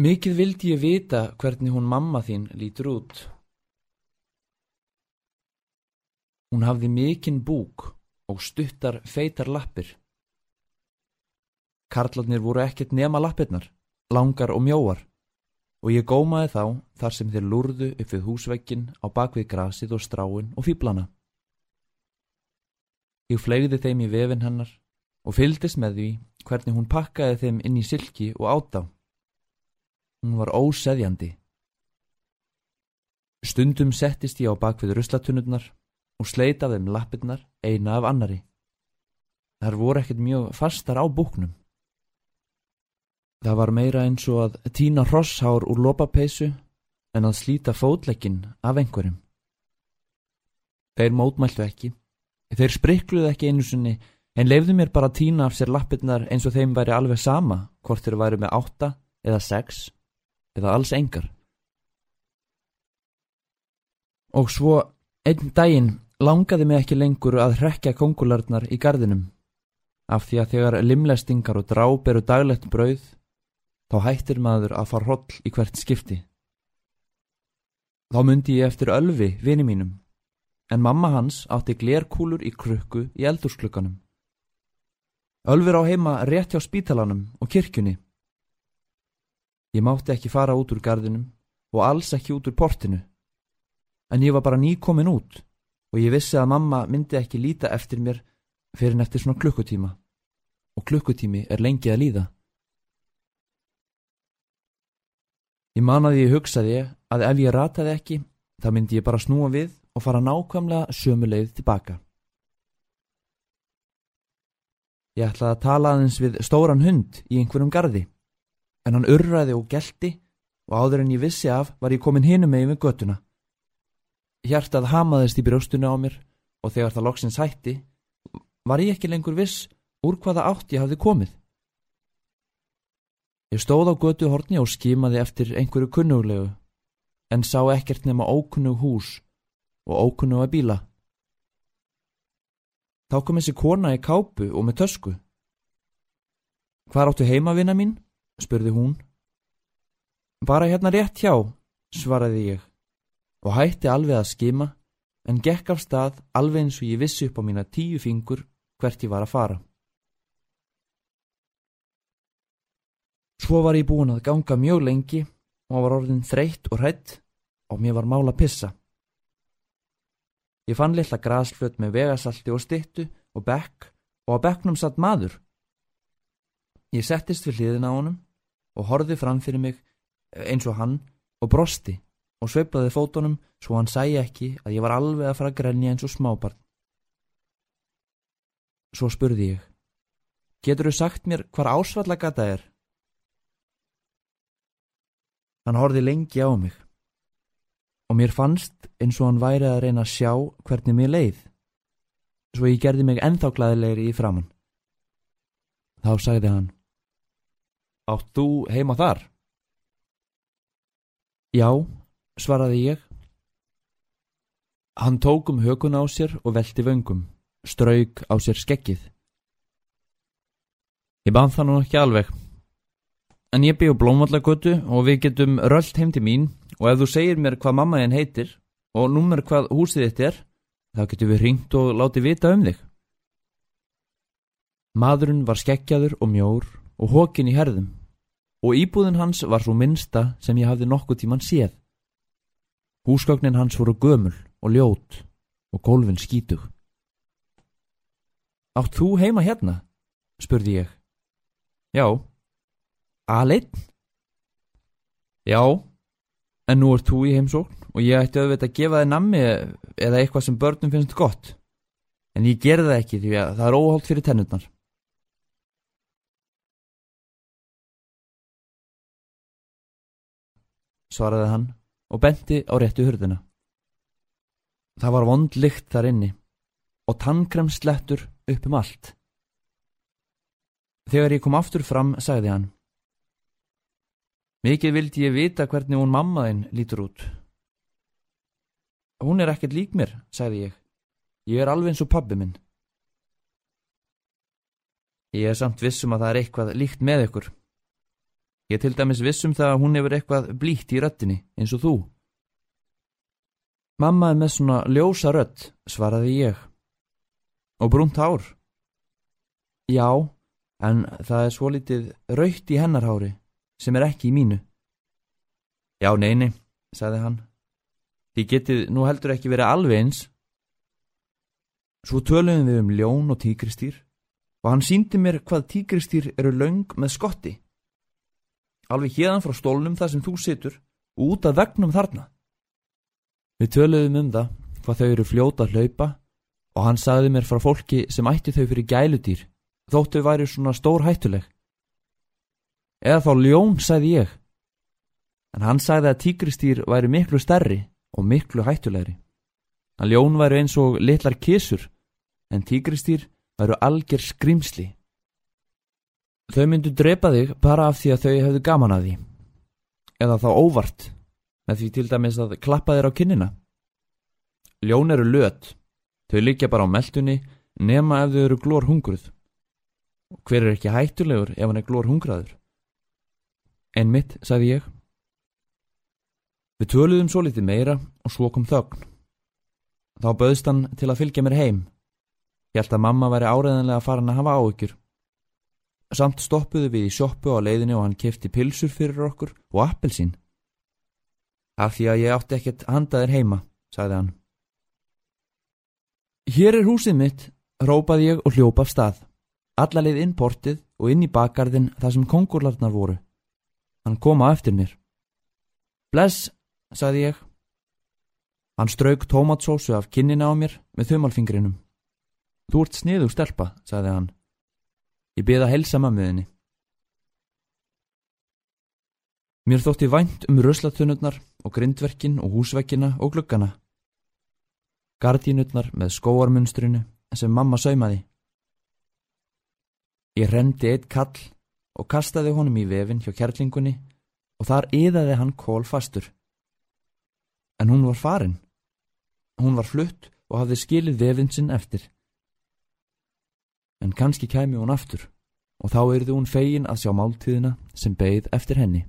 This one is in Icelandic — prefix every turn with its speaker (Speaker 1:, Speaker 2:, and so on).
Speaker 1: Mikið vildi ég vita hvernig hún mamma þín lítur út. Hún hafði mikinn búk og stuttar feitar lappir. Karlarnir voru ekkert nema lappirnar, langar og mjóar, og ég gómaði þá þar sem þeir lúrðu upp við húsvekkin á bakvið grasið og stráin og fýblana. Ég flegði þeim í vefin hennar og fyldist með því hvernig hún pakkaði þeim inn í silki og átá. Hún var óseðjandi. Stundum settist ég á bakvið ruslatunurnar og sleita þeim lappirnar eina af annari. Þar voru ekkert mjög fastar á búknum. Það var meira eins og að týna hrosshár úr lopapeisu en að slíta fótleggin af einhverjum. Þeir mótmæltu ekki. Þeir sprikluðu ekki einu sinni en leifðu mér bara að týna af sér lappirnar eins og þeim væri alveg sama hvort þeir væri með átta eða sex eða alls engar. Og svo einn daginn langaði mig ekki lengur að hrekja kongularnar í gardinum af því að þegar limlestingar og dráp eru daglegt brauð þá hættir maður að fara hroll í hvert skipti. Þá myndi ég eftir Ölvi, vini mínum, en mamma hans átti glerkúlur í krukku í eldursklukanum. Ölfur á heima rétt hjá spítalanum og kirkjunni. Ég mátti ekki fara út úr gardinum og alls ekki út úr portinu, en ég var bara nýkomin út og ég vissi að mamma myndi ekki líta eftir mér fyrir en eftir svona klukkutíma og klukkutími er lengi að líða. Ég manaði ég hugsaði að ef ég rataði ekki, þá myndi ég bara snúa við og fara nákvæmlega sömuleið tilbaka. Ég ætlaði að tala aðeins við stóran hund í einhverjum gardi, en hann urraði og gelti og áður en ég vissi af var ég komin hinum megin við göttuna. Hjartað hamaðist í brjóstunni á mér og þegar það loksins hætti, var ég ekki lengur viss úr hvaða átt ég hafði komið. Ég stóð á götu hortni og skimaði eftir einhverju kunnuglegu, en sá ekkert nema ókunnug hús og ókunnuga bíla. Þá kom þessi kona í kápu og með tösku. Hvar áttu heimavinna mín? Spurði hún. Bara hérna rétt hjá, svaraði ég, og hætti alveg að skima, en gekk af stað alveg eins og ég vissi upp á mína tíu fingur hvert ég var að fara. Svo var ég búin að ganga mjög lengi og var orðin þreytt og hrætt og mér var mála pissa. Ég fann litla grasflöt með vegasalti og stittu og bekk og á bekknum satt maður. Ég settist við hliðin á honum og horfið fram fyrir mig eins og hann og brosti og sveiplaði fótonum svo hann sæi ekki að ég var alveg að fara að grenja eins og smábarn. Svo spurði ég, getur þú sagt mér hvar ásvallagata er? Hann horfi lengi á mig og mér fannst eins og hann væri að reyna að sjá hvernig mér leið svo ég gerði mig ennþá glæðilegri í framann. Þá sagði hann Átt þú heima þar? Já, svaraði ég. Hann tók um hökun á sér og velti vöngum, strauk á sér skekkið. Ég bann það nú ekki alveg, En ég bygg blómvallagötu og við getum röllt heim til mín og ef þú segir mér hvað mamma þinn heitir og nummer hvað húsið þitt er, þá getum við ringt og látið vita um þig. Madurinn var skekkjaður og mjór og hókin í herðum og íbúðin hans var svo minnsta sem ég hafði nokkuð tíman séð. Húsgögnin hans voru gömul og ljót og gólfin skítug. Átt þú heima hérna? spurði ég. Já. Aleinn? Já, en nú ert þú í heimsókn og ég ætti auðvitað að gefa þið nammi eða eitthvað sem börnum finnst gott. En ég gerði það ekki því að það er óholt fyrir tennutnar. Svaraði hann og benti á réttu hurðina. Það var vond lykt þar inni og tannkremslettur upp um allt. Þegar ég kom aftur fram, sagði hann Mikið vildi ég vita hvernig hún mammaðinn lítur út. Hún er ekkert lík mér, sagði ég. Ég er alveg eins og pabbi minn. Ég er samt vissum að það er eitthvað líkt með ykkur. Ég til dæmis vissum það að hún hefur eitthvað blíkt í röttinni, eins og þú. Mamma er með svona ljósa rött, svaraði ég. Og brúnt hár? Já, en það er svo litið raukt í hennarhári, sem er ekki í mínu. Já, neini, sagði hann. Þið getið nú heldur ekki verið alveg eins. Svo töluðum við um ljón og tíkristýr og hann síndi mér hvað tíkristýr eru laung með skotti. Alveg hérðan frá stólnum þar sem þú situr og út af vegnum þarna. Við töluðum um það hvað þau eru fljóta að hlaupa og hann sagði mér frá fólki sem ætti þau fyrir gæludýr þóttu væri svona stór hættuleg. Eða þá ljón, sagði ég. En hann sagði að tíkristýr væri miklu stærri og miklu hættulegri. Að ljón væri eins og litlar kísur en tíkristýr væru algjör skrimsli. Þau myndu drepa þig bara af því að þau hefðu gaman að því. Eða þá óvart, með því til dæmis að klappa þér á kinnina. Ljón eru löt, þau líkja bara á meldunni nema ef þau eru glór hungruð. Hver er ekki hættulegur ef hann er glór hungraður? En mitt, sagði ég. Við töluðum svo litið meira og svo kom þögn. Þá böðst hann til að fylgja mér heim Ég held að mamma væri áreðanlega farin að hafa áökjur. Samt stoppuðu við í sjoppu á leiðinu og hann kefti pilsur fyrir okkur og appelsín. Af því að ég átti ekkert handaðir heima, sagði hann. Hér er húsið mitt, rópaði ég og hljópa af stað. Alla leið inn portið og inn í bakgarðin þar sem kongurlarnar voru. Hann koma eftir mér. Bless, sagði ég. Hann strauk tómatsósu af kinnina á mér með þumalfingrinum. Þú ert sniðug stelpa, sagði hann. Ég beða að helsa mammiðinni. Mér þótti vænt um röslatunurnar og grindverkin og húsvekkina og gluggana. Gardínurnar með skóarmunstrinu sem mamma saumaði. Ég rendi eitt kall og kastaði honum í vefin hjá kærlingunni og þar yðaði hann kól fastur. En hún var farin. Hún var flutt og hafði skilið vefin sinn eftir en kannski kæmi hún aftur og þá erði hún fegin að sjá máltíðina sem beigð eftir henni.